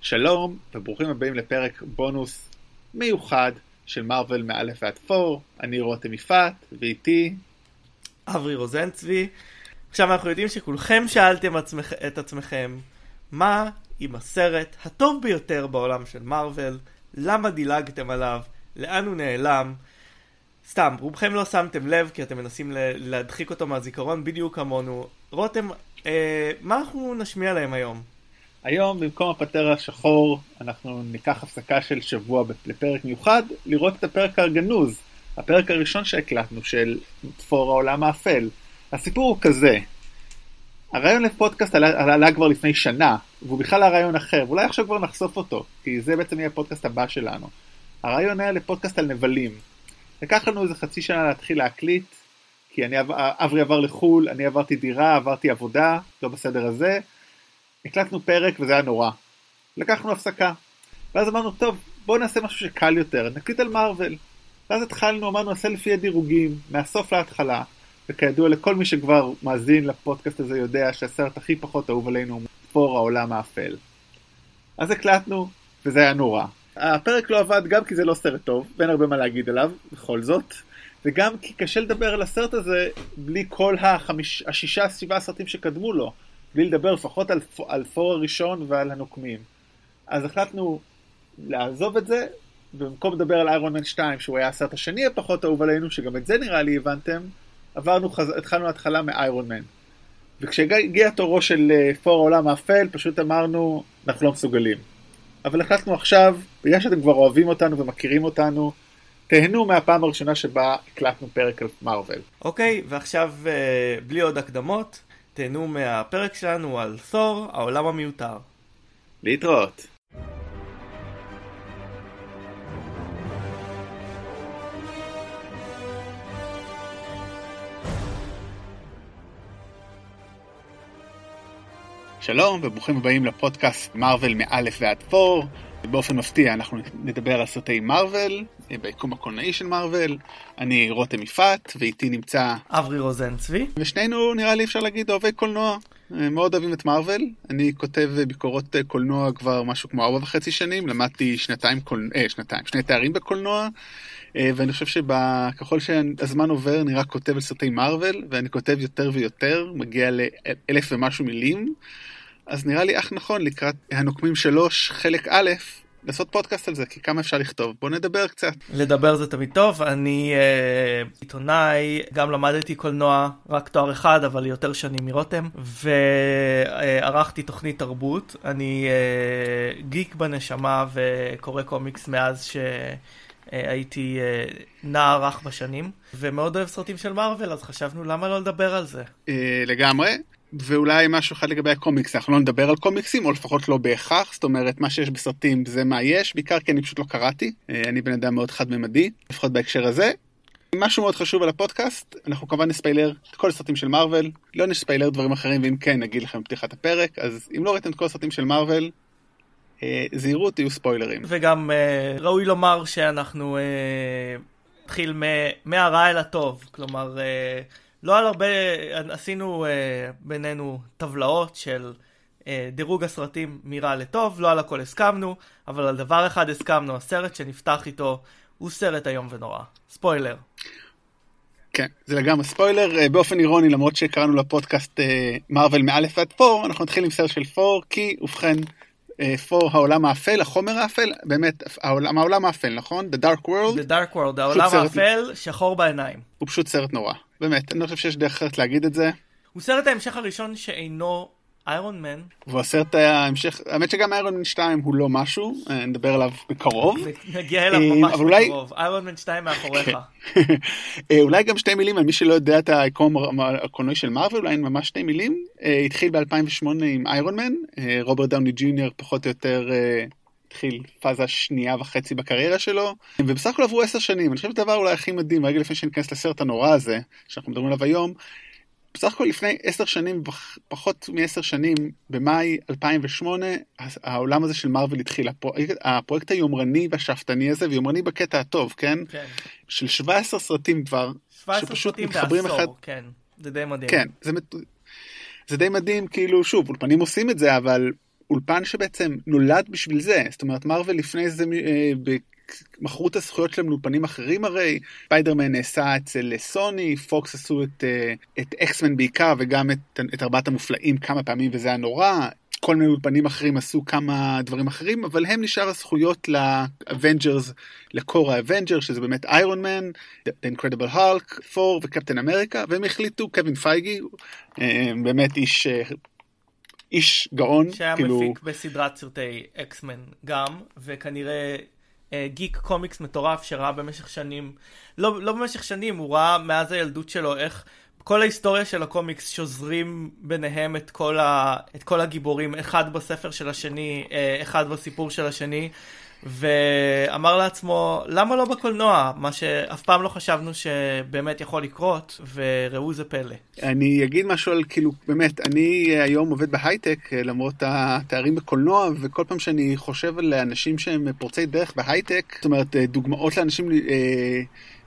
שלום וברוכים הבאים לפרק בונוס מיוחד של מארוול מאלף ועד פור, אני רותם יפעת ואיתי אברי רוזנצבי. עכשיו אנחנו יודעים שכולכם שאלתם עצמכ... את עצמכם מה עם הסרט הטוב ביותר בעולם של מארוול, למה דילגתם עליו, לאן הוא נעלם. סתם, רובכם לא שמתם לב כי אתם מנסים להדחיק אותו מהזיכרון בדיוק כמונו. רותם, אה, מה אנחנו נשמיע להם היום? היום במקום הפטר השחור אנחנו ניקח הפסקה של שבוע לפרק מיוחד לראות את הפרק הגנוז, הפרק הראשון שהקלטנו של פור העולם האפל. הסיפור הוא כזה, הרעיון לפודקאסט עלה, עלה כבר לפני שנה, והוא בכלל הרעיון אחר, ואולי עכשיו כבר נחשוף אותו, כי זה בעצם יהיה הפודקאסט הבא שלנו. הרעיון היה לפודקאסט על נבלים. לקח לנו איזה חצי שנה להתחיל להקליט, כי אני, אברי עבר לחו"ל, אני עברתי דירה, עברתי עבודה, לא בסדר הזה. הקלטנו פרק וזה היה נורא. לקחנו הפסקה. ואז אמרנו, טוב, בואו נעשה משהו שקל יותר, נקליט על מארוול. ואז התחלנו, אמרנו, נעשה לפי הדירוגים, מהסוף להתחלה. וכידוע לכל מי שכבר מאזין לפודקאסט הזה יודע שהסרט הכי פחות אהוב עלינו הוא פור העולם האפל. אז הקלטנו, וזה היה נורא. הפרק לא עבד גם כי זה לא סרט טוב, ואין הרבה מה להגיד עליו, בכל זאת. וגם כי קשה לדבר על הסרט הזה בלי כל החמיש, השישה, שבעה סרטים שקדמו לו. בלי לדבר לפחות על, על פור הראשון ועל הנוקמים. אז החלטנו לעזוב את זה, ובמקום לדבר על איירון מן 2, שהוא היה הסרט השני הפחות אהוב עלינו, שגם את זה נראה לי הבנתם, עברנו, חז... התחלנו להתחלה מאיירון מן. וכשהגיע תורו של אה, פור העולם האפל, פשוט אמרנו, אנחנו לא מסוגלים. אבל החלטנו עכשיו, בגלל שאתם כבר אוהבים אותנו ומכירים אותנו, תהנו מהפעם הראשונה שבה הקלטנו פרק על מארוול. אוקיי, ועכשיו אה, בלי עוד הקדמות, תהנו מהפרק שלנו על תור, העולם המיותר. להתראות. שלום וברוכים הבאים לפודקאסט מארוול מאלף ועד פור. באופן מפתיע אנחנו נדבר על סרטי מארוול, ביקום הקולנועי של מארוול. אני רותם יפעת, ואיתי נמצא... אברי רוזן צבי. ושנינו נראה לי אפשר להגיד אוהבי קולנוע. מאוד אוהבים את מארוול. אני כותב ביקורות קולנוע כבר משהו כמו ארבע וחצי שנים, למדתי שנתיים קולנוע, אה, שנתיים, שני תארים בקולנוע. ואני חושב שככל שהזמן עובר אני רק כותב על סרטי מארוול ואני כותב יותר ויותר מגיע לאלף ומשהו מילים אז נראה לי אך נכון לקראת הנוקמים שלוש חלק א', לעשות פודקאסט על זה, כי כמה אפשר לכתוב. בוא נדבר קצת. לדבר זה תמיד טוב, אני אה, עיתונאי, גם למדתי קולנוע, רק תואר אחד, אבל יותר שנים מרותם, וערכתי תוכנית תרבות. אני אה, גיק בנשמה וקורא קומיקס מאז ש... הייתי אה, נער רך בשנים, ומאוד אוהב סרטים של מארוול, אז חשבנו למה לא לדבר על זה. אה, לגמרי. ואולי משהו אחד לגבי הקומיקס, אנחנו לא נדבר על קומיקסים, או לפחות לא בהכרח, זאת אומרת, מה שיש בסרטים זה מה יש, בעיקר כי אני פשוט לא קראתי, אה, אני בן אדם מאוד חד-ממדי, לפחות בהקשר הזה. משהו מאוד חשוב על הפודקאסט, אנחנו כמובן נספיילר את כל הסרטים של מארוול, לא נספיילר דברים אחרים, ואם כן, נגיד לכם בפתיחת הפרק, אז אם לא ראיתם את כל הסרטים של מארוול, אה, זהירות, יהיו ספוילרים. וגם אה, ראוי לומר שאנחנו נתחיל מהרע אל הטוב, כלומר... לא על הרבה, עשינו אה, בינינו טבלאות של אה, דירוג הסרטים מרע לטוב, לא על הכל הסכמנו, אבל על דבר אחד הסכמנו, הסרט שנפתח איתו הוא סרט איום ונורא. ספוילר. כן, זה לגמרי ספוילר, אה, באופן אירוני למרות שקראנו לפודקאסט מארוול מאלף ועד תור, אנחנו נתחיל עם סרט של תור, כי ובכן תור העולם האפל, החומר האפל, באמת, העולם, העולם האפל, נכון? The Dark World. The Dark World, העולם האפל, שחור בעיניים. הוא פשוט סרט נורא. באמת, אני לא חושב שיש דרך אחרת להגיד את זה. הוא סרט ההמשך הראשון שאינו איירון מן. והוא הסרט ההמשך, האמת שגם איירון מן 2 הוא לא משהו, אה, נדבר עליו בקרוב. נגיע אליו אה, ממש בקרוב, איירון מן 2 מאחוריך. אה, אולי גם שתי מילים על מי שלא יודע את היקום הקולנועי של מארוול, אולי ממש שתי מילים. התחיל ב-2008 עם איירון מן, רוברט דאוני ג'וניור פחות או יותר התחיל פאזה שנייה וחצי בקריירה שלו, ובסך הכל עברו עשר שנים. אני חושב שהדבר אולי הכי מדהים, רגע לפני שניכנס לסרט הנורא הזה, שאנחנו מדברים עליו היום, בסך הכל לפני עשר שנים, פחות מעשר שנים, במאי 2008, העולם הזה של מארוול התחיל. הפרויקט, הפרויקט היומרני והשאפתני הזה, ויומרני בקטע הטוב, כן? כן. של 17 סרטים כבר, 17 סרטים בעשור, אחד... כן. זה די מדהים. כן, זה, זה די מדהים, כאילו, שוב, אולפנים עושים את זה, אבל אולפן שבעצם נולד בשביל זה, זאת אומרת מארוול לפני זה אה, מכרו את הזכויות שלהם לאולפנים אחרים הרי, ספיידרמן נעשה אצל סוני, פוקס עשו את, אה, את אקס-מן בעיקר וגם את, את ארבעת המופלאים כמה פעמים וזה היה נורא, כל מיני אולפנים אחרים עשו כמה דברים אחרים, אבל הם נשאר הזכויות לאבנג'רס, ל core האבנג'ר, שזה באמת איירון מן, Incredible Hulk, תור וקפטן אמריקה, והם החליטו, קווין פייגי, אה, באמת איש איש גאון. שהיה כאילו... מפיק בסדרת סרטי אקסמן גם, וכנראה אה, גיק קומיקס מטורף שראה במשך שנים, לא, לא במשך שנים, הוא ראה מאז הילדות שלו איך כל ההיסטוריה של הקומיקס שוזרים ביניהם את כל, ה, את כל הגיבורים, אחד בספר של השני, אה, אחד בסיפור של השני. ואמר לעצמו, למה לא בקולנוע? מה שאף פעם לא חשבנו שבאמת יכול לקרות, וראו זה פלא. אני אגיד משהו על, כאילו, באמת, אני היום עובד בהייטק, למרות התארים בקולנוע, וכל פעם שאני חושב על אנשים שהם פורצי דרך בהייטק, זאת אומרת, דוגמאות לאנשים,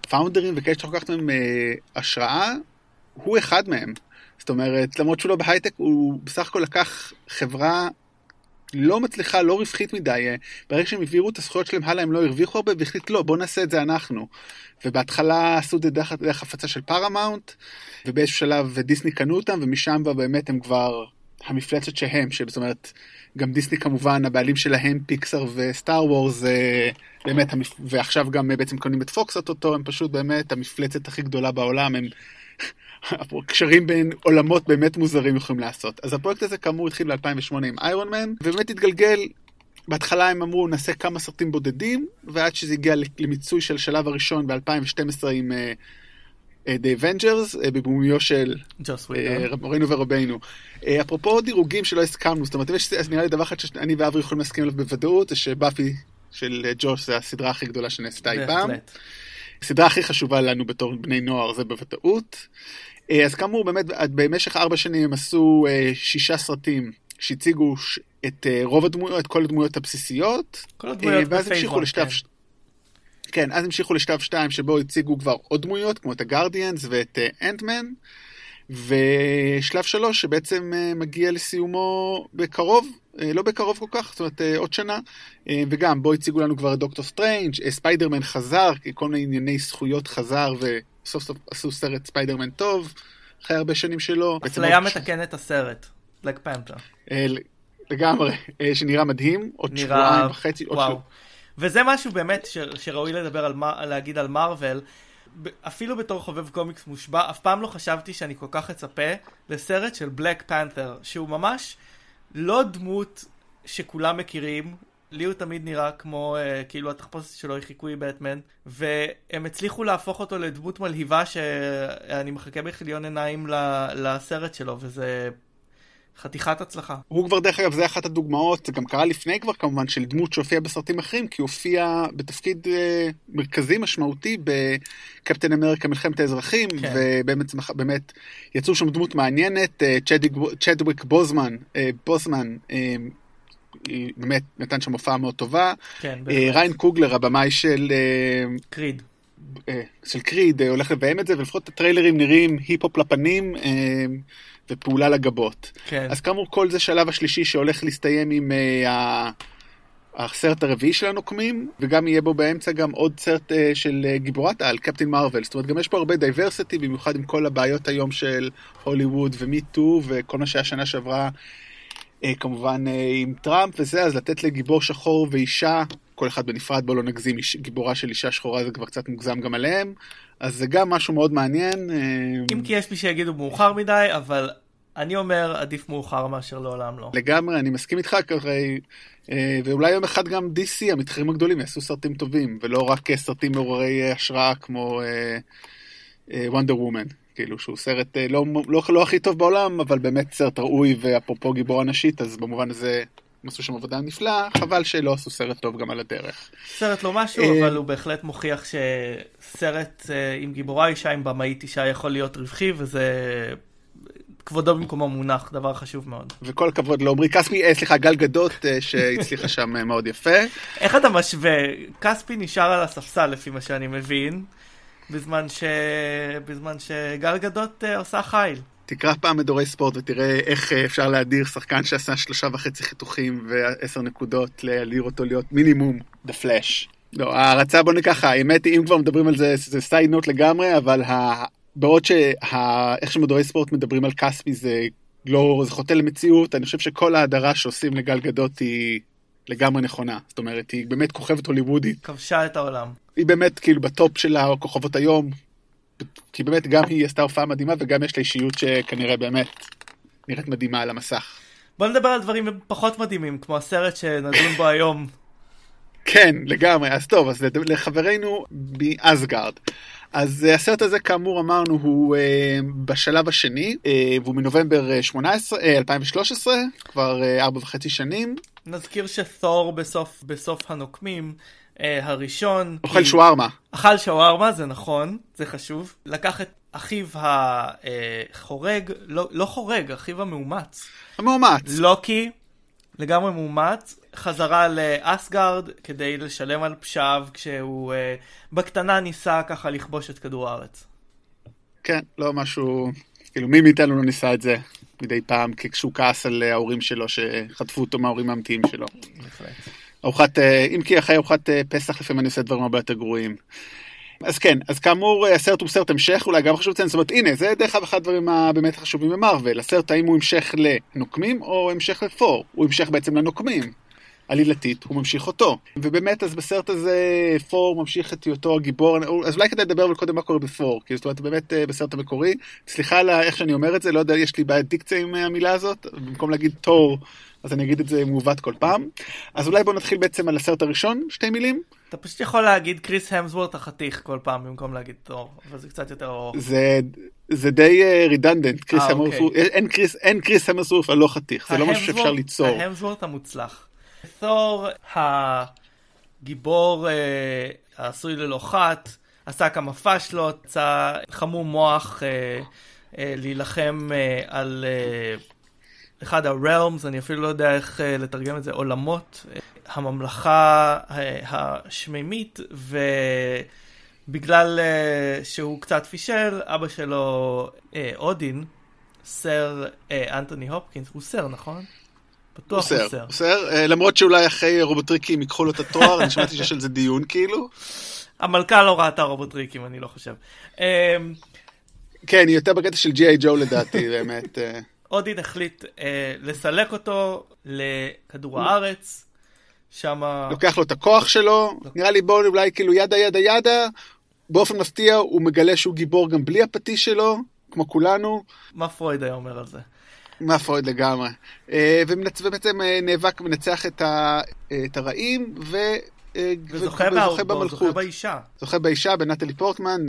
פאונדרים וכאלה שאתה לוקחת מהם אה, השראה, הוא אחד מהם. זאת אומרת, למרות שהוא לא בהייטק, הוא בסך הכל לקח חברה לא מצליחה, לא רווחית מדי. אה, ברגע שהם העבירו את הזכויות שלהם הלאה, הם לא הרוויחו הרבה, והחליט לא, בוא נעשה את זה אנחנו. ובהתחלה עשו את זה דרך, דרך הפצה של פרמאונט, ובאיזשהו שלב דיסני קנו אותם, ומשם באמת הם כבר המפלצת שהם, זאת אומרת, גם דיסני כמובן, הבעלים שלהם, פיקסר וסטאר וורס, באמת, ועכשיו גם בעצם קונים את פוקס אוטוטו, הם פשוט באמת המפלצת הכי גדולה בעולם, הם קשרים בין עולמות באמת מוזרים יכולים לעשות. אז הפרויקט הזה כאמור התחיל ב-2008 עם איירון מן, ובאמת התגלגל, בהתחלה הם אמרו נעשה כמה סרטים בודדים, ועד שזה הגיע למיצוי של השלב הראשון ב-2012 עם uh, The Avengers, uh, בבומיו של מורינו ורבינו. Uh, אפרופו דירוגים שלא הסכמנו, זאת אומרת, יש נראה לי דבר אחד שאני ואברי יכולים להסכים עליו בוודאות, זה שבאפי של ג'וש זה הסדרה הכי גדולה שנעשתה אי פעם. הסדרה הכי חשובה לנו בתור בני נוער זה בוודאות. אה, אז כאמור, באמת, במשך ארבע שנים הם עשו אה, שישה סרטים שהציגו את אה, רוב הדמויות, את כל הדמויות הבסיסיות. כל הדמויות בפייסבוק, כן. כן, אז המשיכו לשלב 2 שבו הציגו כבר עוד דמויות, כמו את ה Guardians ואת אנט-מן. ושלב 3 שבעצם מגיע לסיומו בקרוב, לא בקרוב כל כך, זאת אומרת עוד שנה, וגם בו הציגו לנו כבר את דוקטור סטריינג', ספיידרמן חזר, כל מיני ענייני זכויות חזר סוף סוף עשו סרט ספיידרמן טוב, אחרי הרבה שנים שלו. אפליה מתקנת הסרט, בלק פנתר. אה, לגמרי, אה, שנראה מדהים, עוד שבועיים וחצי, עוד שבועיים. וזה משהו באמת ש, שראוי לדבר על, להגיד על מארוול. אפילו בתור חובב קומיקס מושבע, אף פעם לא חשבתי שאני כל כך אצפה לסרט של בלק פנת'ר, שהוא ממש לא דמות שכולם מכירים, לי הוא תמיד נראה כמו uh, כאילו התחפושת שלו היא חיקוי בטמן והם הצליחו להפוך אותו לדמות מלהיבה שאני מחכה בכליון עיניים לסרט שלו וזה חתיכת הצלחה. הוא כבר דרך אגב זה אחת הדוגמאות זה גם קרה לפני כבר כמובן של דמות שהופיע בסרטים אחרים כי הופיע בתפקיד uh, מרכזי משמעותי בקפטן אמריקה מלחמת האזרחים כן. ובאמת באמת יצאו שם דמות מעניינת uh, צ'דוויק בוזמן uh, בוזמן uh, באמת נתן שם הופעה מאוד טובה. כן, אה, ריין קוגלר, הבמאי של... אה, קריד. אה, של קריד, הולך לביים את זה, ולפחות הטריילרים נראים היפ-הופ לפנים ופעולה לגבות. כן. אז כאמור, כל זה שלב השלישי שהולך להסתיים עם הסרט הרביעי של הנוקמים, וגם יהיה בו באמצע גם עוד סרט של גיבורת על, קפטין מרוויל. זאת אומרת, גם יש פה הרבה דייברסיטי, במיוחד עם כל הבעיות היום של הוליווד ומי טו, וכל מה שהיה שנה שעברה כמובן אה, עם טראמפ וזה, אז לתת לגיבור שחור ואישה, כל אחד בנפרד, בוא לא נגזים, גיבורה של אישה שחורה זה כבר קצת מוגזם גם עליהם, אז זה גם משהו מאוד מעניין. אה, אם כי יש מי שיגידו מאוחר מדי, אבל אני אומר עדיף מאוחר מאשר לעולם לא. לגמרי, אני מסכים איתך, כרי, ואולי יום אחד גם DC, המתחרים הגדולים, יעשו סרטים טובים, ולא רק סרטים מעוררי השראה כמו וונדר וומן. כאילו שהוא סרט אה, לא, לא, לא הכי טוב בעולם, אבל באמת סרט ראוי, ואפרופו גיבורה נשית, אז במובן הזה הם עשו שם עבודה נפלאה, חבל שלא עשו סרט טוב גם על הדרך. סרט לא משהו, אה, אבל הוא בהחלט מוכיח שסרט אה, עם גיבורה אישה, עם במאית אישה, יכול להיות רווחי, וזה כבודו במקומו מונח, דבר חשוב מאוד. וכל הכבוד לעומרי כספי, סליחה, גל גדות, שהצליחה שם מאוד יפה. איך אתה משווה? כספי נשאר על הספסל לפי מה שאני מבין. בזמן, ש... בזמן שגל גדות uh, עושה חיל. תקרא פעם מדורי ספורט ותראה איך אה, אפשר להדיר שחקן שעשה שלושה וחצי חיתוכים ועשר נקודות, להדיר אותו להיות מינימום The Flash. לא, ההרצה בוא ניקח, האמת היא, אם כבר מדברים על זה, זה סייד נוט לגמרי, אבל ה... בעוד שאיך שמדורי ספורט מדברים על כספי זה לא, זה חוטא למציאות, אני חושב שכל ההדרה שעושים לגל גדות היא לגמרי נכונה. זאת אומרת, היא באמת כוכבת הוליוודית. כבשה את העולם. היא באמת כאילו בטופ של הכוכבות היום, כי באמת גם היא עשתה הופעה מדהימה וגם יש לה אישיות שכנראה באמת נראית מדהימה על המסך. בוא נדבר על דברים פחות מדהימים, כמו הסרט שנדון בו היום. כן, לגמרי. אז טוב, אז לחברינו מאסגרד. אז אה, הסרט הזה כאמור אמרנו הוא אה, בשלב השני אה, והוא מנובמבר 18, אה, 2013 כבר אה, ארבע וחצי שנים. נזכיר שתור בסוף, בסוף הנוקמים אה, הראשון. אוכל כי... שווארמה. אכל שווארמה, זה נכון, זה חשוב. לקח את אחיו החורג, לא, לא חורג, אחיו המאומץ. המאומץ. לוקי, לגמרי מאומץ, חזרה לאסגרד כדי לשלם על פשעיו כשהוא אה, בקטנה ניסה ככה לכבוש את כדור הארץ. כן, לא משהו, כאילו מי מאיתנו לא ניסה את זה מדי פעם כשהוא כעס על ההורים שלו שחטפו אותו מההורים האמיתיים שלו. ארוחת, אה, אם כי אחרי ארוחת אה, פסח לפעמים אני עושה דברים הרבה יותר גרועים. אז כן, אז כאמור הסרט הוא סרט המשך, אולי גם חשוב לציין, זאת אומרת הנה זה דרך אגב אחד הדברים הבאמת חשובים במרוויל, הסרט האם הוא המשך לנוקמים או המשך לפור, הוא המשך בעצם לנוקמים. עלילתית, הוא ממשיך אותו. ובאמת, אז בסרט הזה פור ממשיך את היותו הגיבור, אז אולי כדאי לדבר קודם מה קורה בפור, כי זאת אומרת, באמת אה, בסרט המקורי, סליחה על איך שאני אומר את זה, לא יודע, יש לי בעיית דיקציה עם המילה הזאת, במקום להגיד תור, אז אני אגיד את זה מעוות כל פעם. אז אולי בוא נתחיל בעצם על הסרט הראשון, שתי מילים. אתה פשוט יכול להגיד קריס המסוורט החתיך כל פעם במקום להגיד תור, אבל זה קצת יותר ארוך. זה, זה די רידנדנט, uh, קריס אוקיי. אין קריס, אין קריס המסוורט הלא חתיך, זה לא משהו שאפשר ליצור. ההמסוורט המוצלח. תור הגיבור אה, העשוי ללא חת, עשה כמה פאשלות, יצא חמום מוח אה, אה, להילחם על אחד ה-realms, אני אפילו לא יודע איך לתרגם את זה, עולמות, הממלכה השמימית, ובגלל אה, שהוא קצת פישל, אבא שלו, אודין, סר אה, אנטוני הופקינס, הוא סר, נכון? בטוח הוא סר. סר, אה, למרות שאולי אחרי רובוטריקים ייקחו לו את התואר, אני שמעתי שיש על זה דיון כאילו. המלכה לא ראתה רובוטריקים, אני לא חושב. אמ, כן, היא יותר בקטע של ג'י.איי ג'ו לדעתי, באמת. אה. אודין החליט אה, לסלק אותו לכדור הארץ, שמה... לוקח לו את הכוח שלו, נראה לי בואו אולי כאילו ידה ידה ידה, באופן מפתיע הוא מגלה שהוא גיבור גם בלי הפטיש שלו, כמו כולנו. מה פרויד היה אומר על זה? מה פרויד לגמרי. אה, ובעצם אה, נאבק, מנצח את, ה, אה, את הרעים, ו... וזוכה במלכות. זוכה באישה. זוכה באישה, בנטלי פורטמן,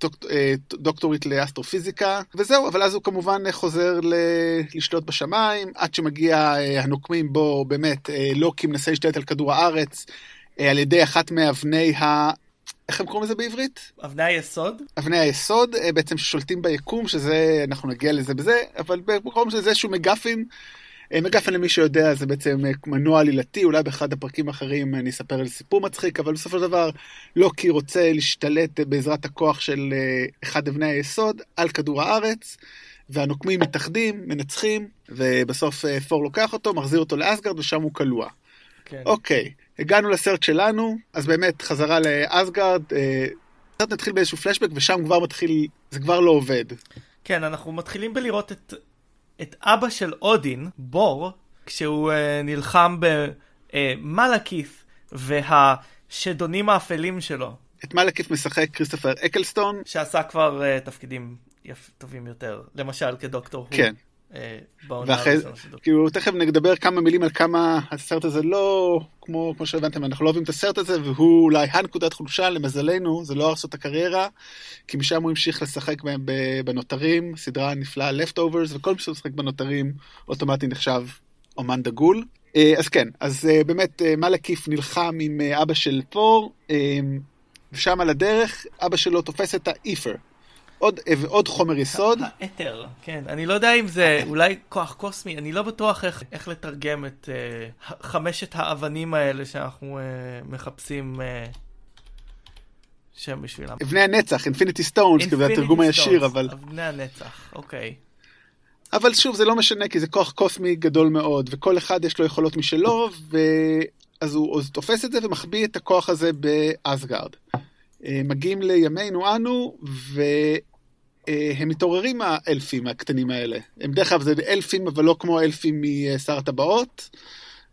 דוק, דוקטורית לאסטרופיזיקה, וזהו, אבל אז הוא כמובן חוזר ל... לשלוט בשמיים, עד שמגיע הנוקמים בו, באמת, לוקי מנסה להשתלט על כדור הארץ, על ידי אחת מאבני ה... איך הם קוראים לזה בעברית? אבני היסוד? אבני היסוד, אה, בעצם ששולטים ביקום, שזה, אנחנו נגיע לזה בזה, אבל במקום שזה איזשהו מגפין, אה, מגפין למי שיודע זה בעצם אה, מנוע עלילתי, אולי באחד הפרקים האחרים אני אספר על סיפור מצחיק, אבל בסופו של דבר לוקי רוצה להשתלט בעזרת הכוח של אחד אבני היסוד על כדור הארץ, והנוקמים מתאחדים, מנצחים, ובסוף פור לוקח אותו, מחזיר אותו לאסגרד ושם הוא כלוא. כן. אוקיי. הגענו לסרט שלנו, אז באמת חזרה לאסגרד, אה, קצת נתחיל באיזשהו פלשבק ושם כבר מתחיל, זה כבר לא עובד. כן, אנחנו מתחילים בלראות את, את אבא של אודין, בור, כשהוא uh, נלחם במלאקיף uh, והשדונים האפלים שלו. את מלאקיף משחק כריסטופר אקלסטון. שעשה כבר uh, תפקידים יפ, טובים יותר, למשל כדוקטור. כן. אה, ואחרי, כאילו תכף נדבר כמה מילים על כמה הסרט הזה לא, כמו, כמו שהבנתם, אנחנו לא אוהבים את הסרט הזה, והוא אולי הנקודת חולשה, למזלנו, זה לא הרס את הקריירה, כי משם הוא המשיך לשחק בנותרים, סדרה נפלאה Leftovers, וכל מי שמשחק בנותרים אוטומטי נחשב אומן דגול. אה, אז כן, אז אה, באמת מלאקיף נלחם עם אבא של פור, ושם על הדרך אבא שלו תופס את האיפר. עוד, עוד חומר יסוד. האית'ר, כן. אני לא יודע אם זה אולי כוח קוסמי, אני לא בטוח איך, איך לתרגם את uh, חמשת האבנים האלה שאנחנו uh, מחפשים uh, שם בשבילם. אבני הנצח, infinity stones, זה התרגום הישיר, אבל... אבני הנצח, אוקיי. אבל שוב, זה לא משנה, כי זה כוח קוסמי גדול מאוד, וכל אחד יש לו יכולות משלו, ואז הוא אז תופס את זה ומחביא את הכוח הזה באסגרד. אה, מגיעים לימינו אנו, והם מתעוררים האלפים הקטנים האלה. הם דרך אגב זה אלפים, אבל לא כמו אלפים משר הטבעות.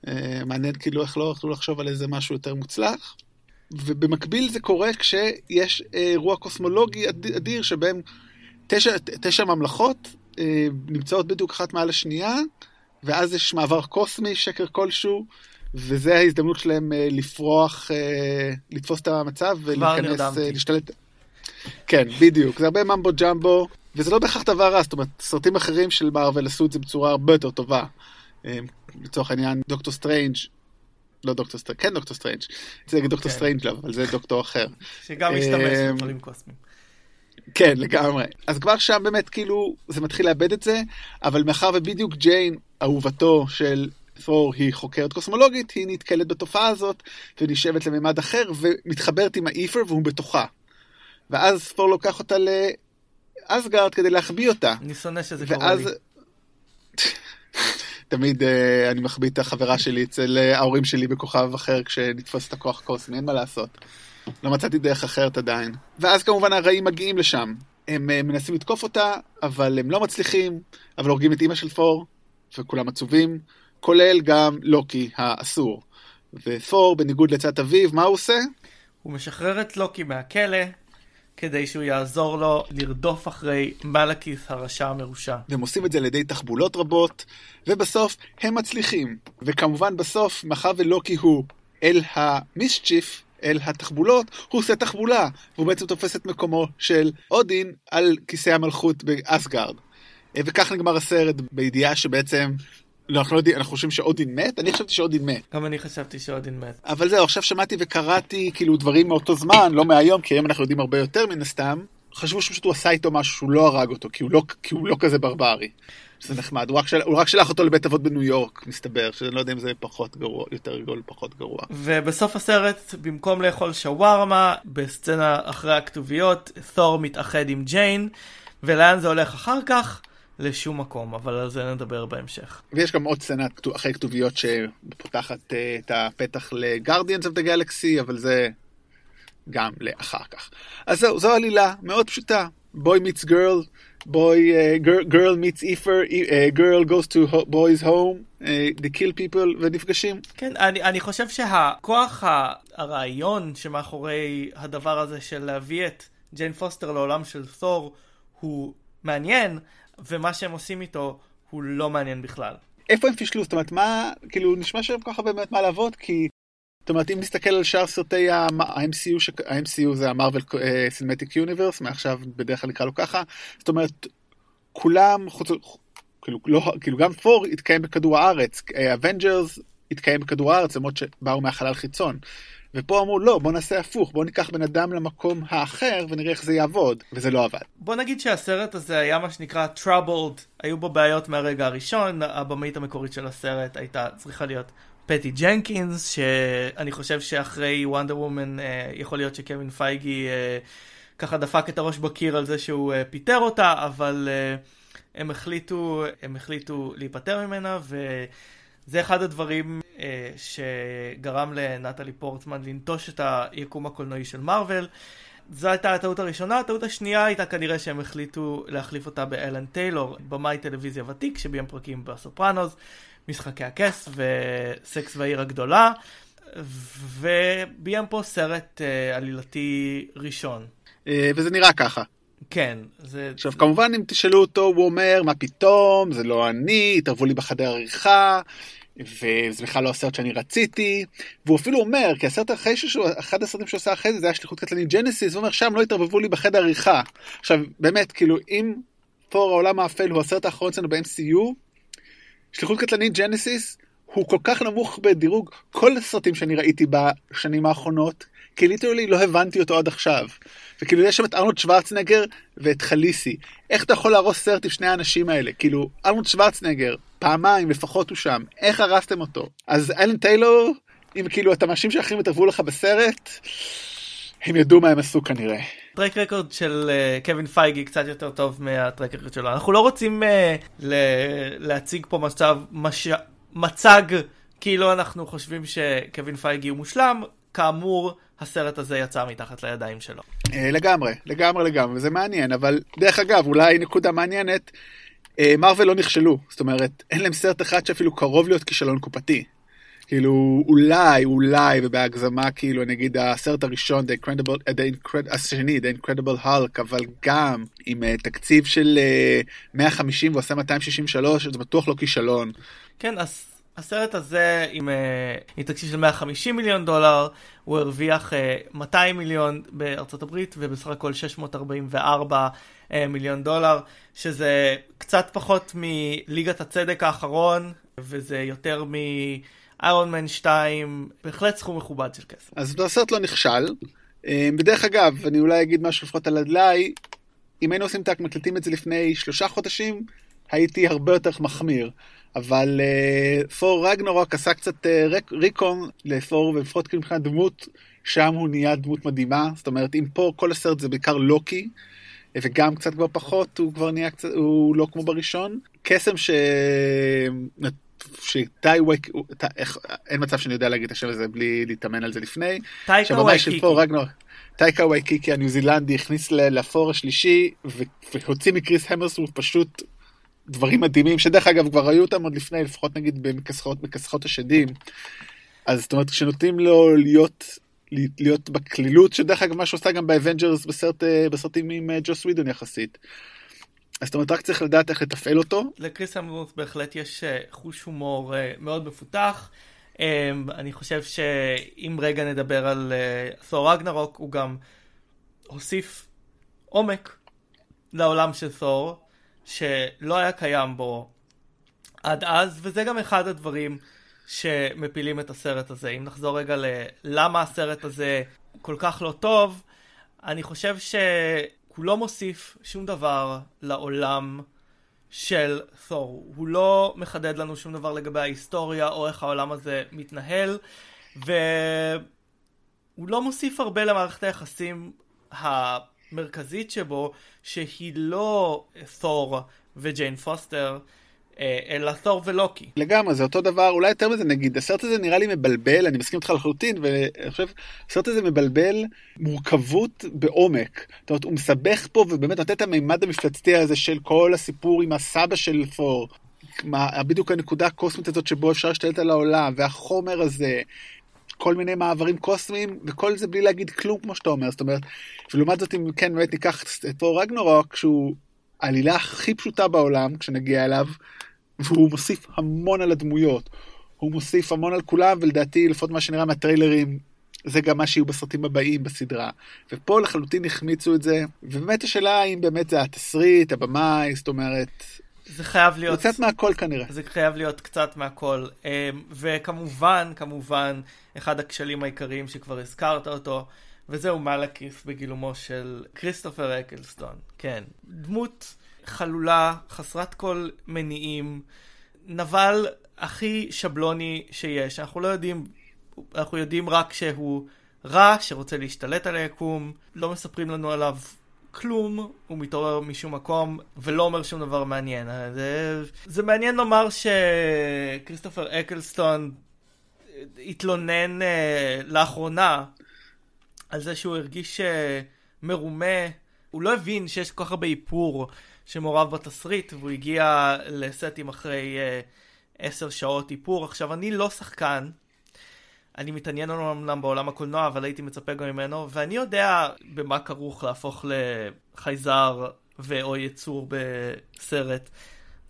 אה, מעניין כאילו איך לא יכלו לחשוב על איזה משהו יותר מוצלח. ובמקביל זה קורה כשיש אה, אירוע קוסמולוגי אדיר שבהם תשע, תשע ממלכות אה, נמצאות בדיוק אחת מעל השנייה, ואז יש מעבר קוסמי, שקר כלשהו, וזה ההזדמנות שלהם אה, לפרוח, אה, לתפוס את המצב ולהיכנס, להשתלט. כן, בדיוק, זה הרבה mumbo jumbo, וזה לא בהכרח דבר רע, זאת אומרת, סרטים אחרים של מארוול עשו את זה בצורה הרבה יותר טובה. לצורך העניין, דוקטור סטרנג' לא דוקטור סטרנג', כן דוקטור סטרנג', זה דוקטור כן. סטרנג' לא, אבל זה דוקטור אחר. שגם משתמש בדברים קוסמיים. כן, לגמרי. אז כבר שם באמת כאילו זה מתחיל לאבד את זה, אבל מאחר ובדיוק ג'יין, אהובתו של פור היא חוקרת קוסמולוגית, היא נתקלת בתופעה הזאת, ונשאבת לממד אחר, ומתחברת עם האיפר והוא בתוכה. ואז פור לוקח אותה לאסגרד כדי להחביא אותה. אני שונא שזה קורה לי. תמיד uh, אני מחביא את החברה שלי אצל uh, ההורים שלי בכוכב אחר כשנתפוס את הכוח קוסמי, אין מה לעשות. לא מצאתי דרך אחרת עדיין. ואז כמובן הרעים מגיעים לשם. הם uh, מנסים לתקוף אותה, אבל הם לא מצליחים, אבל הורגים את אימא של פור, וכולם עצובים, כולל גם לוקי האסור. ופור, בניגוד לצד אביו, מה הוא עושה? הוא משחרר את לוקי מהכלא, כדי שהוא יעזור לו לרדוף אחרי מלאקיס הרשע המרושע. והם עושים את זה על ידי תחבולות רבות, ובסוף הם מצליחים. וכמובן בסוף, מאחר ולוקי הוא אל המיסצ'יף, אל התחבולות, הוא עושה תחבולה, והוא בעצם תופס את מקומו של אודין על כיסא המלכות באסגרד. וכך נגמר הסרט בידיעה שבעצם לא, אנחנו לא יודעים, אנחנו חושבים שאודין מת? אני חשבתי שאודין מת. גם אני חשבתי שאודין מת. אבל זהו, עכשיו שמעתי וקראתי כאילו דברים מאותו זמן, לא מהיום, כי היום אנחנו יודעים הרבה יותר מן הסתם. חשבו שפשוט הוא עשה איתו משהו שהוא לא הרג אותו, כי הוא לא, כי הוא לא כזה ברברי. זה נחמד, הוא רק, של, הוא רק שלח אותו לבית אבות בניו יורק, מסתבר, שאני לא יודע אם זה פחות גרוע, יותר גרוע פחות גרוע. ובסוף הסרט, במקום לאכול שווארמה, בסצנה אחרי הכתוביות, תור מתאחד עם ג'יין, ולאן זה הולך אחר כך? לשום מקום, אבל על זה נדבר בהמשך. ויש גם עוד סצנה אחרי כתוביות שפותחת uh, את הפתח לגרדיאנס אוף דה גלקסי, אבל זה גם לאחר כך. אז זהו, זו עלילה מאוד פשוטה. girl, boy, uh, girl, girl meets איפר, goes to boy's home, uh, they kill people ונפגשים. כן, אני, אני חושב שהכוח, הרעיון שמאחורי הדבר הזה של להביא את ג'יין פוסטר לעולם של תור הוא מעניין, ומה שהם עושים איתו הוא לא מעניין בכלל. איפה הם פישלו? זאת אומרת, מה, כאילו, נשמע שהם ככה באמת מה לעבוד, כי, זאת אומרת, אם נסתכל על שאר סרטי ה-MCU. ה-MCU זה המרוויל סינמטיק יוניברס, מעכשיו בדרך כלל נקרא לו ככה, זאת אומרת, כולם, חוץ, כאילו, לא, כאילו גם תור התקיים בכדור הארץ, אבנג'רס התקיים בכדור הארץ, למרות שבאו מהחלל חיצון. ופה אמרו לא בוא נעשה הפוך בוא ניקח בן אדם למקום האחר ונראה איך זה יעבוד וזה לא עבד. בוא נגיד שהסרט הזה היה מה שנקרא troubled היו בו בעיות מהרגע הראשון הבמאית המקורית של הסרט הייתה צריכה להיות פטי ג'נקינס שאני חושב שאחרי וונדר וומן אה, יכול להיות שקווין פייגי אה, ככה דפק את הראש בקיר על זה שהוא אה, פיטר אותה אבל הם החליטו הם החליטו להיפטר ממנה ו... זה אחד הדברים אה, שגרם לנטלי פורטמן לנטוש את היקום הקולנועי של מארוול. זו הייתה הטעות הראשונה, הטעות השנייה הייתה כנראה שהם החליטו להחליף אותה באלן טיילור, במאי טלוויזיה ותיק שביים פרקים בסופרנוס, משחקי הכס וסקס והעיר הגדולה, וביים פה סרט אה, עלילתי ראשון. אה, וזה נראה ככה. כן, זה... עכשיו כמובן אם תשאלו אותו הוא אומר מה פתאום זה לא אני התערבו לי בחדר עריכה וזה בכלל לא הסרט שאני רציתי, והוא אפילו אומר, כי הסרט אחרי שהוא, אחד הסרטים שהוא עשה אחרי זה, זה היה שליחות קטלנית ג'נסיס, הוא אומר, שם לא התערבבו לי בחדר עריכה. עכשיו, באמת, כאילו, אם תור העולם האפל הוא הסרט האחרון אצלנו ב-MCU, שליחות קטלנית ג'נסיס הוא כל כך נמוך בדירוג כל הסרטים שאני ראיתי בשנים האחרונות, כי literally לא הבנתי אותו עד עכשיו. וכאילו יש שם את ארנולד שוורצנגר ואת חאליסי. איך אתה יכול להרוס סרט עם שני האנשים האלה? כאילו, ארנולד שוורצנגר, פעמיים לפחות הוא שם, איך הרסתם אותו? אז אלן טיילור, אם כאילו אתה מאשים שאחרים יתערבו לך בסרט, הם ידעו מה הם עשו כנראה. ה track record של uh, קווין פייגי קצת יותר טוב מה track record שלו. אנחנו לא רוצים uh, ל- להציג פה מצב, מש... מצג כאילו אנחנו חושבים שקווין פייגי הוא מושלם, כאמור, הסרט הזה יצא מתחת לידיים שלו. אה, לגמרי, לגמרי לגמרי, זה מעניין, אבל דרך אגב, אולי נקודה מעניינת, מרוויל לא נכשלו, זאת אומרת, אין להם סרט אחד שאפילו קרוב להיות כישלון קופתי. כאילו אולי אולי ובהגזמה כאילו נגיד הסרט הראשון The Incredible, the Incredible, השני The Incredible Hulk אבל גם עם uh, תקציב של uh, 150 ועושה 263 זה בטוח לא כישלון. כן אז הסרט הזה עם, uh, עם תקציב של 150 מיליון דולר הוא הרוויח uh, 200 מיליון בארצות הברית ובסך הכל 644 uh, מיליון דולר שזה קצת פחות מליגת הצדק האחרון וזה יותר מ... איירון מן 2, בהחלט סכום מכובד של כסף. אז הסרט לא נכשל. אה, בדרך אגב, אני אולי אגיד משהו לפחות על הדלאי, אם היינו עושים טאק מקלטים את זה לפני שלושה חודשים, הייתי הרבה יותר מחמיר. אבל פור uh, רגנורוק עשה קצת uh, ריקון לפור, ולפחות כאילו מבחינת דמות, שם הוא נהיה דמות מדהימה. זאת אומרת, אם פה כל הסרט זה בעיקר לוקי, וגם קצת כבר פחות, הוא כבר נהיה קצת, הוא לא כמו בראשון. קסם ש... שטאי וייק, אין מצב שאני יודע להגיד את השם הזה בלי להתאמן על זה לפני. טייקה וייקיקי. טייקה וייקיקי הניו זילנדי הכניס לפור השלישי והוציא מקריס המרסוורף פשוט דברים מדהימים שדרך אגב כבר היו אותם עוד לפני לפחות נגיד במכסחות מכסחות השדים. אז זאת אומרת כשנותנים לו להיות להיות בקלילות שדרך אגב מה שעושה גם באבנג'רס בסרט בסרטים עם אה, ג'וס ווידון יחסית. אז זאת אומרת, רק צריך לדעת איך לתפעל אותו. לקריס המרוס בהחלט יש אה, חוש הומור אה, מאוד מפותח. אני חושב שאם רגע נדבר על תור רגנרוק, הוא גם הוסיף עומק לעולם של תור, שלא היה קיים בו עד אז, וזה גם אחד הדברים שמפילים את הסרט הזה. אם נחזור רגע ללמה הסרט הזה כל כך לא טוב, אני חושב ש... הוא לא מוסיף שום דבר לעולם של תור. הוא לא מחדד לנו שום דבר לגבי ההיסטוריה או איך העולם הזה מתנהל, והוא לא מוסיף הרבה למערכת היחסים המרכזית שבו, שהיא לא תור וג'יין פוסטר, אה, אלא תור ולוקי. לגמרי, זה אותו דבר, אולי יותר מזה נגיד, הסרט הזה נראה לי מבלבל, אני מסכים איתך לחלוטין, ואני חושב, הסרט הזה מבלבל מורכבות בעומק. זאת אומרת, הוא מסבך פה ובאמת נותן את המימד המפלצתי הזה של כל הסיפור עם הסבא של פור. מה, בדיוק הנקודה הקוסמית הזאת שבו אפשר להשתלט על העולם, והחומר הזה, כל מיני מעברים קוסמיים, וכל זה בלי להגיד כלום כמו שאתה אומר, זאת אומרת, ולעומת זאת אם כן באמת ניקח את פור רגנורוק, שהוא העלילה הכי פשוטה בעולם כשנגיע אליו, והוא מוסיף המון על הדמויות. הוא מוסיף המון על כולם, ולדעתי, לפחות מה שנראה מהטריילרים, זה גם מה שיהיו בסרטים הבאים בסדרה. ופה לחלוטין החמיצו את זה, ובאמת השאלה האם באמת זה התסריט, הבמאי, זאת אומרת... זה חייב להיות... קצת מהכל כנראה. זה חייב להיות קצת מהכל. אמ, וכמובן, כמובן, אחד הכשלים העיקריים שכבר הזכרת אותו, וזהו מלאקיס בגילומו של כריסטופר אקלסטון. כן, דמות חלולה, חסרת כל מניעים, נבל הכי שבלוני שיש. אנחנו לא יודעים, אנחנו יודעים רק שהוא רע, שרוצה להשתלט על היקום, לא מספרים לנו עליו כלום, הוא מתעורר משום מקום, ולא אומר שום דבר מעניין. זה, זה מעניין לומר שכריסטופר אקלסטון התלונן uh, לאחרונה על זה שהוא הרגיש uh, מרומה, הוא לא הבין שיש כל כך הרבה איפור שמעורב בתסריט, והוא הגיע לסטים אחרי uh, עשר שעות איפור. עכשיו, אני לא שחקן, אני מתעניין אמנם בעולם הקולנוע, אבל הייתי מצפה גם ממנו, ואני יודע במה כרוך להפוך לחייזר ו/או יצור בסרט.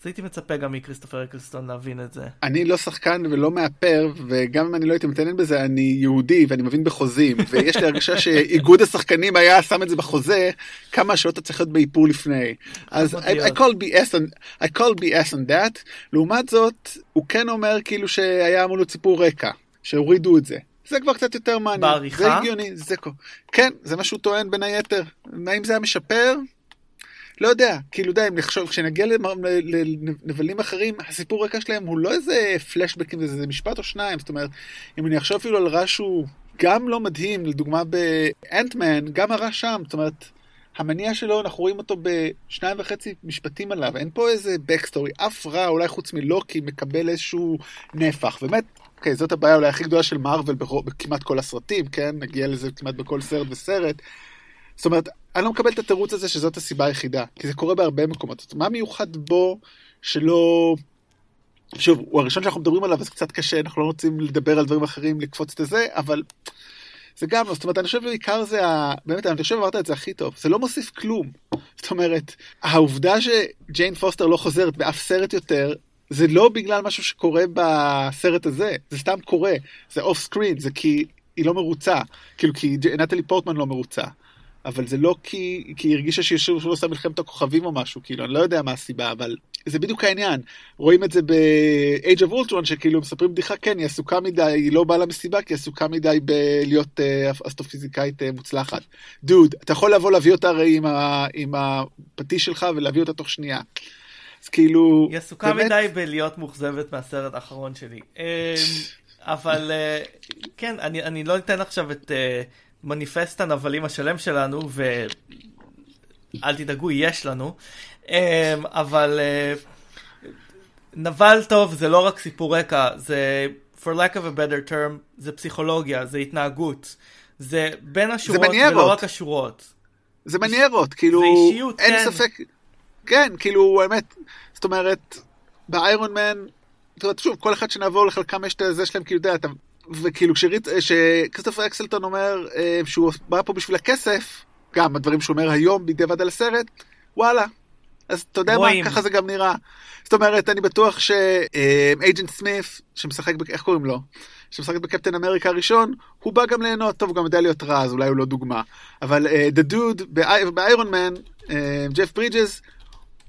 אז הייתי מצפה גם מכריסטופר אקלסטון להבין את זה. אני לא שחקן ולא מאפר, וגם אם אני לא הייתי מתעניין בזה, אני יהודי ואני מבין בחוזים, ויש לי הרגשה שאיגוד השחקנים היה שם את זה בחוזה, כמה שעות אתה צריך להיות באיפור לפני. אז I, I call BS on, I call BS on that. לעומת זאת, הוא כן אומר כאילו שהיה אמור להיות סיפור רקע, שהורידו את זה. זה כבר קצת יותר מעניין. בעריכה? זה הגיוני, זה... כן, זה מה שהוא טוען בין היתר. האם זה היה משפר? לא יודע, כאילו די, אם נחשוב, כשנגיע לנבלים אחרים, הסיפור רקע שלהם הוא לא איזה פלשבקים, זה משפט או שניים, זאת אומרת, אם אני אחשוב אפילו על רע שהוא גם לא מדהים, לדוגמה באנטמן, גם הרע שם, זאת אומרת, המניע שלו, אנחנו רואים אותו בשניים וחצי משפטים עליו, אין פה איזה backstory, אף רע, אולי חוץ מלוקי, מקבל איזשהו נפח. באמת, אוקיי, זאת הבעיה אולי הכי גדולה של מארוול בכמעט כל הסרטים, כן? נגיע לזה כמעט בכל סרט וסרט. זאת אומרת, אני לא מקבל את התירוץ הזה שזאת הסיבה היחידה, כי זה קורה בהרבה מקומות. מה מיוחד בו שלא... שוב, הוא הראשון שאנחנו מדברים עליו, אז קצת קשה, אנחנו לא רוצים לדבר על דברים אחרים, לקפוץ את זה, אבל זה גם לא, זאת אומרת, אני חושב בעיקר זה, ה... באמת, אני חושב אמרת את זה הכי טוב, זה לא מוסיף כלום. זאת אומרת, העובדה שג'יין פוסטר לא חוזרת באף סרט יותר, זה לא בגלל משהו שקורה בסרט הזה, זה סתם קורה, זה off screen, זה כי היא לא מרוצה, כאילו כי נטלי פורטמן לא מרוצה. אבל זה לא כי, כי היא הרגישה שהיא לא עושה מלחמת הכוכבים או משהו, כאילו, אני לא יודע מה הסיבה, אבל זה בדיוק העניין. רואים את זה ב-Age of Ultron, שכאילו מספרים בדיחה, כן, היא עסוקה מדי, היא לא באה למסיבה, כי היא עסוקה מדי בלהיות uh, אסטרופיזיקאית uh, מוצלחת. דוד, אתה יכול לבוא להביא אותה הרי עם, עם הפטיש שלך ולהביא אותה תוך שנייה. אז כאילו... היא עסוקה באמת... מדי בלהיות מאוכזבת מהסרט האחרון שלי. אמ, אבל אה, כן, אני, אני לא אתן עכשיו את... Uh, מניפסט הנבלים השלם שלנו, ואל תדאגו, יש לנו, אמ, אבל אה, נבל טוב זה לא רק סיפור רקע, זה, for lack of a better term, זה פסיכולוגיה, זה התנהגות, זה בין השורות ולא רק השורות. זה מניירות, כאילו, זה אישיות, אין כן. ספק, כן, כאילו, האמת, זאת אומרת, באיירון מן, זאת אומרת, שוב, כל אחד שנעבור לחלקם יש את זה שלהם, כאילו, יודע, אתה וכאילו כשכריסטופר אקסלטון אומר אה, שהוא בא פה בשביל הכסף, גם הדברים שהוא אומר היום בדיעבד על הסרט, וואלה. אז אתה יודע רואים. מה, ככה זה גם נראה. זאת אומרת, אני בטוח שאייג'נט סמיף, שמשחק, איך קוראים לו? שמשחק בקפטן אמריקה הראשון, הוא בא גם ליהנות, טוב, גם יודע להיות רע, אז אולי הוא לא דוגמה. אבל דה דוד באיירון מן, ג'ף ברידג'ס,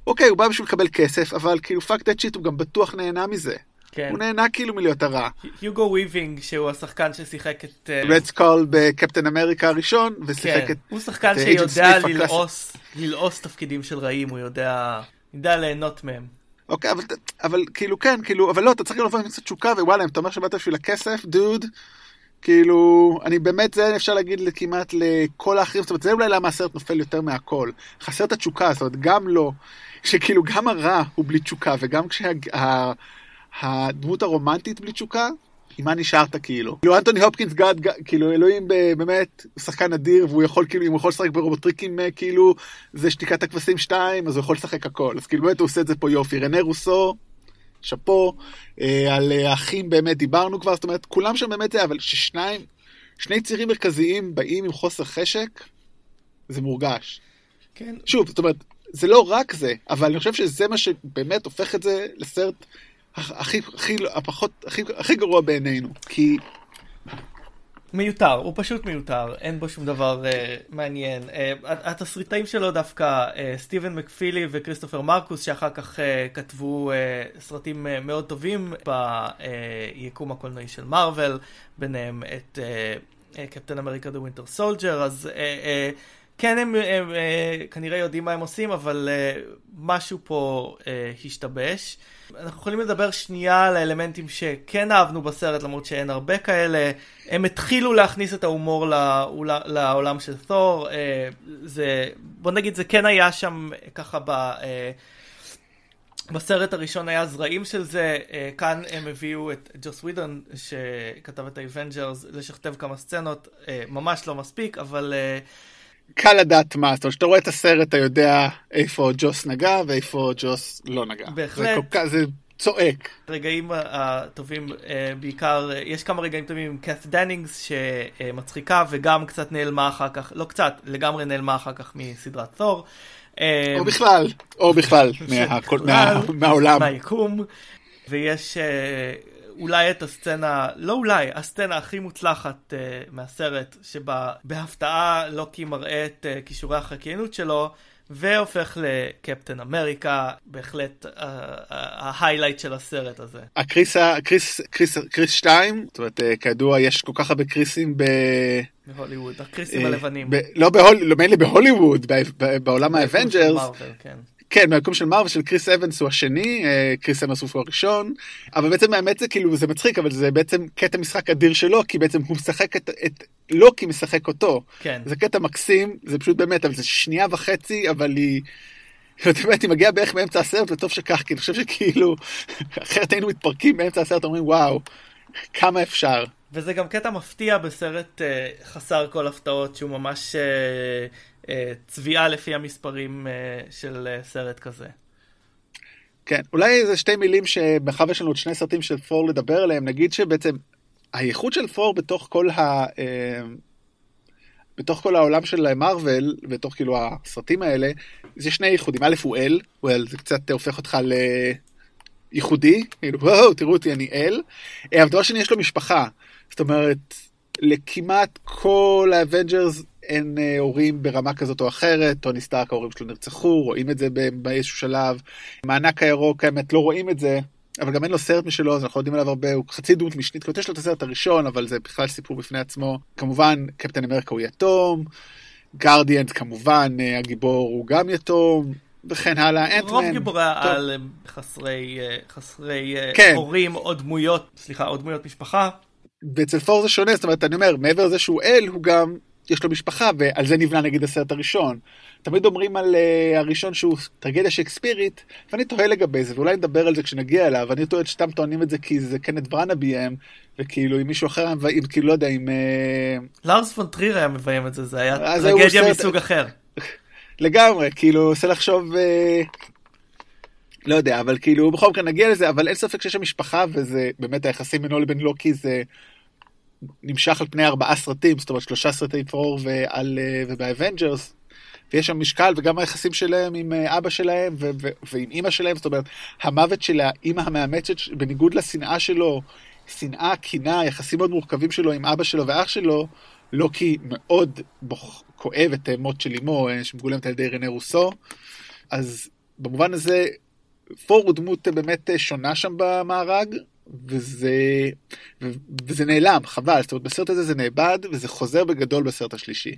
אוקיי, הוא בא בשביל לקבל כסף, אבל כאילו פאק דאט שיט, הוא גם בטוח נהנה מזה. כן. הוא נהנה כאילו מלהיות הרע. יוגו וויבינג שהוא השחקן ששיחק את... רד uh... סקול בקפטן אמריקה הראשון ושיחק כן. את... הוא שחקן uh, שיודע ללעוס, ללעוס תפקידים של רעים, הוא יודע, יודע ליהנות מהם. אוקיי, אבל, אבל כאילו כן, כאילו, אבל לא, אתה צריך לבוא עם קצת תשוקה ווואלה, אם אתה אומר שבאת בשביל הכסף, דוד, כאילו, אני באמת, זה אפשר להגיד כמעט לכל האחרים, זאת אומרת, זה אולי למה הסרט נופל יותר מהכל. חסר את התשוקה, זאת אומרת, גם לא, שכאילו גם הרע הוא בלי תשוקה, וגם כשה... הדמות הרומנטית בלי תשוקה, עם מה נשארת כאילו. כאילו אנטוני הופקינס גאד, כאילו אלוהים באמת, הוא שחקן אדיר, והוא יכול כאילו, אם הוא יכול לשחק ברובוטריקים אה, כאילו, זה שתיקת הכבשים 2, אז הוא יכול לשחק הכל. אז כאילו באמת הוא עושה את זה פה יופי. רנה רוסו, שאפו, אה, על האחים באמת דיברנו כבר, זאת אומרת, כולם שם באמת זה, אבל ששניים, שני צירים מרכזיים באים עם חוסר חשק, זה מורגש. כן. שוב, זאת אומרת, זה לא רק זה, אבל אני חושב שזה מה שבאמת הופך את זה לסרט הכי, הכי, הפחות, הכי, הכי גרוע בעינינו, כי... מיותר, הוא פשוט מיותר, אין בו שום דבר uh, מעניין. Uh, התסריטאים שלו דווקא, uh, סטיבן מקפילי וכריסטופר מרקוס, שאחר כך uh, כתבו uh, סרטים uh, מאוד טובים ביקום הקולנועי של מארוול, ביניהם את קפטן אמריקה The Winter Soldier, אז uh, uh, כן הם, הם, הם uh, כנראה יודעים מה הם עושים, אבל uh, משהו פה uh, השתבש. אנחנו יכולים לדבר שנייה על האלמנטים שכן אהבנו בסרט, למרות שאין הרבה כאלה. הם התחילו להכניס את ההומור לעולם של תור. אה, זה, בוא נגיד, זה כן היה שם ככה ב... אה, בסרט הראשון היה זרעים של זה, אה, כאן הם הביאו את ג'וס ווידון שכתב את האבנג'רס לשכתב כמה סצנות, ממש לא מספיק, אבל קל לדעת מה, זאת אומרת, כשאתה רואה את הסרט אתה יודע איפה ג'וס נגע ואיפה ג'וס לא נגע. בהחלט. זה, כל, זה צועק. רגעים הטובים אה, בעיקר, יש כמה רגעים טובים עם קאט דנינגס שמצחיקה וגם קצת נעלמה אחר כך, לא קצת, לגמרי נעלמה אחר כך מסדרת תור. אה, או בכלל, או בכלל, מהעולם. מהיקום. ויש אה, אולי את הסצנה, לא אולי, הסצנה הכי מוצלחת אה, מהסרט, שבה בהפתעה לוקי מראה את אה, כישורי החקיינות שלו, והופך לקפטן אמריקה, בהחלט ה highlight של הסרט הזה. הקריס, קריס, קריס, קריס 2, זאת אומרת, כידוע יש כל כך הרבה קריסים ב... בהוליווד, הקריסים הלבנים. לא, לא מילא בהוליווד, בעולם האבנג'רס. כן. מהמקום של מארוול של קריס אבנס הוא השני, אה, קריס אבנס הוא הראשון, אבל בעצם האמת זה כאילו, זה מצחיק, אבל זה בעצם קטע משחק אדיר שלו, כי בעצם הוא משחק את, את, לוקי משחק אותו. כן. זה קטע מקסים, זה פשוט באמת, אבל זה שנייה וחצי, אבל היא... באמת, היא מגיעה בערך באמצע הסרט, וטוב שכך, כי אני חושב שכאילו, אחרת היינו מתפרקים באמצע הסרט, אומרים, וואו, כמה אפשר. וזה גם קטע מפתיע בסרט uh, חסר כל הפתעות, שהוא ממש uh, צביעה לפי המספרים uh, של uh, סרט כזה. כן, אולי איזה שתי מילים שמאחר ויש לנו עוד שני סרטים של ת'ור לדבר עליהם, נגיד שבעצם הייחוד של ת'ור בתוך כל ה... אה, בתוך כל העולם של מארוול, בתוך כאילו הסרטים האלה, זה שני ייחודים. א' הוא אל, אל, זה קצת הופך אותך לייחודי, כאילו, וואו, תראו אותי, אני אל. אה, אבל דבר שני, יש לו משפחה. זאת אומרת, לכמעט כל האבנג'רס אין אה, הורים ברמה כזאת או אחרת, טוני סטארק ההורים שלו נרצחו, רואים את זה באיזשהו שלב. מענק הירוק, האמת, לא רואים את זה, אבל גם אין לו סרט משלו, אז אנחנו יודעים עליו הרבה, הוא חצי דמות משנית, יש לו את הסרט הראשון, אבל זה בכלל סיפור בפני עצמו. כמובן, קפטן אמריקה הוא יתום, גרדיאנס כמובן, אה, הגיבור הוא גם יתום. וכן הלאה, אנטמן. רוב גיבורי העל הם חסרי, אה, חסרי כן. הורים או דמויות, סליחה, או דמויות משפחה. ואצל פור זה שונה, זאת אומרת, אני אומר, מעבר לזה שהוא אל, הוא גם יש לו משפחה, ועל זה נבנה נגיד הסרט הראשון. תמיד אומרים על אה, הראשון שהוא טרגדיה שייקספירית, ואני תוהה לגבי זה, ואולי נדבר על זה כשנגיע אליו, אני טוען שסתם טוענים את זה כי זה קנט בראנה ביים, וכאילו אם מישהו אחר, אם כאילו לא יודע, אם... אה... לארס פון טריר היה מביים את זה, זה היה טרגדיה סרט... מסוג אחר. לגמרי, כאילו, עושה לחשוב... אה... לא יודע, אבל כאילו, בכל מקרה נגיע לזה, אבל אין ספק שיש שם משפחה, וזה באמת היחסים בינו לבין לוקי זה נמשך על פני ארבעה סרטים, זאת אומרת שלושה סרטי ת'ור ועל, אה, ובאבנג'רס, ויש שם משקל, וגם היחסים שלהם עם אה, אבא שלהם ו- ו- ועם אימא שלהם, זאת אומרת, המוות של האימא המאמצת, בניגוד לשנאה שלו, שנאה, קינה, יחסים מאוד מורכבים שלו עם אבא שלו ואח שלו, לא כי מאוד בוח, כואב את מות של אמו, אה, שמגולמת על ידי רנה רוסו, אז במובן הזה, פור הוא דמות באמת שונה שם במארג, וזה, וזה נעלם, חבל, זאת אומרת בסרט הזה זה נאבד וזה חוזר בגדול בסרט השלישי.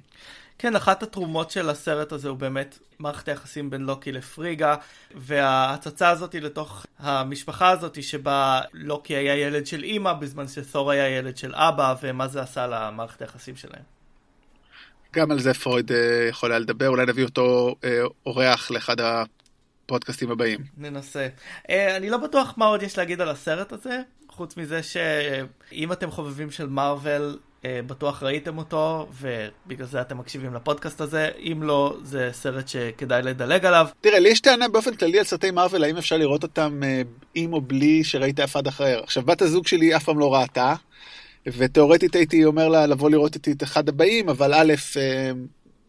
כן, אחת התרומות של הסרט הזה הוא באמת מערכת היחסים בין לוקי לפריגה, וההצצה הזאת לתוך המשפחה הזאת שבה לוקי היה ילד של אימא בזמן שתור היה ילד של אבא, ומה זה עשה למערכת היחסים שלהם. גם על זה פרויד אה, יכול היה לדבר, אולי נביא אותו אה, אורח לאחד הפודקאסטים הבאים. ננסה. Uh, אני לא בטוח מה עוד יש להגיד על הסרט הזה, חוץ מזה שאם אתם חובבים של מארוול, uh, בטוח ראיתם אותו, ובגלל זה אתם מקשיבים לפודקאסט הזה. אם לא, זה סרט שכדאי לדלג עליו. תראה, לי יש טענה באופן כללי על סרטי מארוול, האם אפשר לראות אותם uh, עם או בלי שראית אף אחד אחר. עכשיו, בת הזוג שלי אף פעם לא ראתה, ותאורטית הייתי אומר לה לבוא לראות איתי את אחד הבאים, אבל א',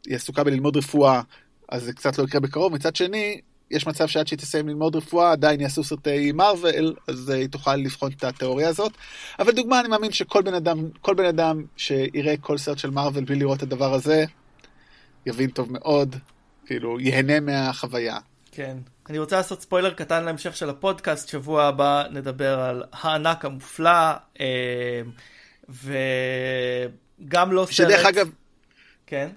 היא עסוקה בללמוד רפואה, אז זה קצת לא יקרה בקרוב. מצד שני, יש מצב שעד שהיא תסיים ללמוד רפואה עדיין יעשו סרטי מארוול, אז היא תוכל לבחון את התיאוריה הזאת. אבל דוגמה, אני מאמין שכל בן אדם, כל בן אדם שיראה כל סרט של מארוול בלי לראות את הדבר הזה, יבין טוב מאוד, כאילו, ייהנה מהחוויה. כן. אני רוצה לעשות ספוילר קטן להמשך של הפודקאסט, שבוע הבא נדבר על הענק המופלא, אה, וגם לא סרט... שדרך אגב... כן?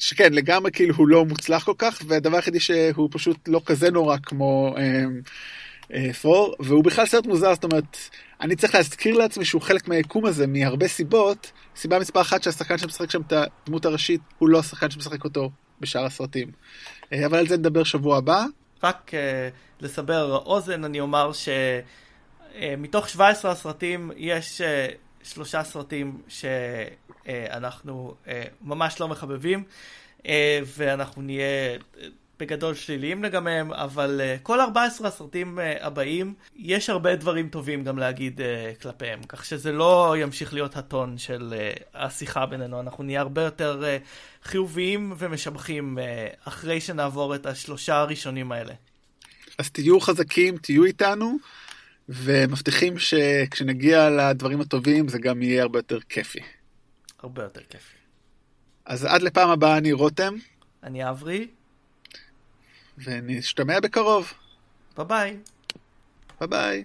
שכן, לגמרי כאילו הוא לא מוצלח כל כך, והדבר היחידי שהוא פשוט לא כזה נורא כמו אה, אה, פור, והוא בכלל סרט מוזר, זאת אומרת, אני צריך להזכיר לעצמי שהוא חלק מהיקום הזה מהרבה סיבות. סיבה מספר אחת שהשחקן שמשחק שם את הדמות הראשית הוא לא השחקן שמשחק אותו בשאר הסרטים. אה, אבל על זה נדבר שבוע הבא. רק אה, לסבר אוזן, אני אומר שמתוך אה, 17 הסרטים יש אה, שלושה סרטים ש... אה, אה, ממש לא מחבבים, אה, ואנחנו נהיה בגדול שליליים לגביהם, אבל כל 14 הסרטים הבאים, יש הרבה דברים טובים גם להגיד כלפיהם, כך שזה לא ימשיך להיות הטון של השיחה בינינו, אנחנו נהיה הרבה יותר חיוביים ומשבחים אחרי שנעבור את השלושה הראשונים האלה. אז תהיו חזקים, תהיו איתנו. ומבטיחים שכשנגיע לדברים הטובים זה גם יהיה הרבה יותר כיפי. הרבה יותר כיפי. אז עד לפעם הבאה אני רותם. אני אברי. ונשתמע בקרוב. ביי ביי. ביי ביי.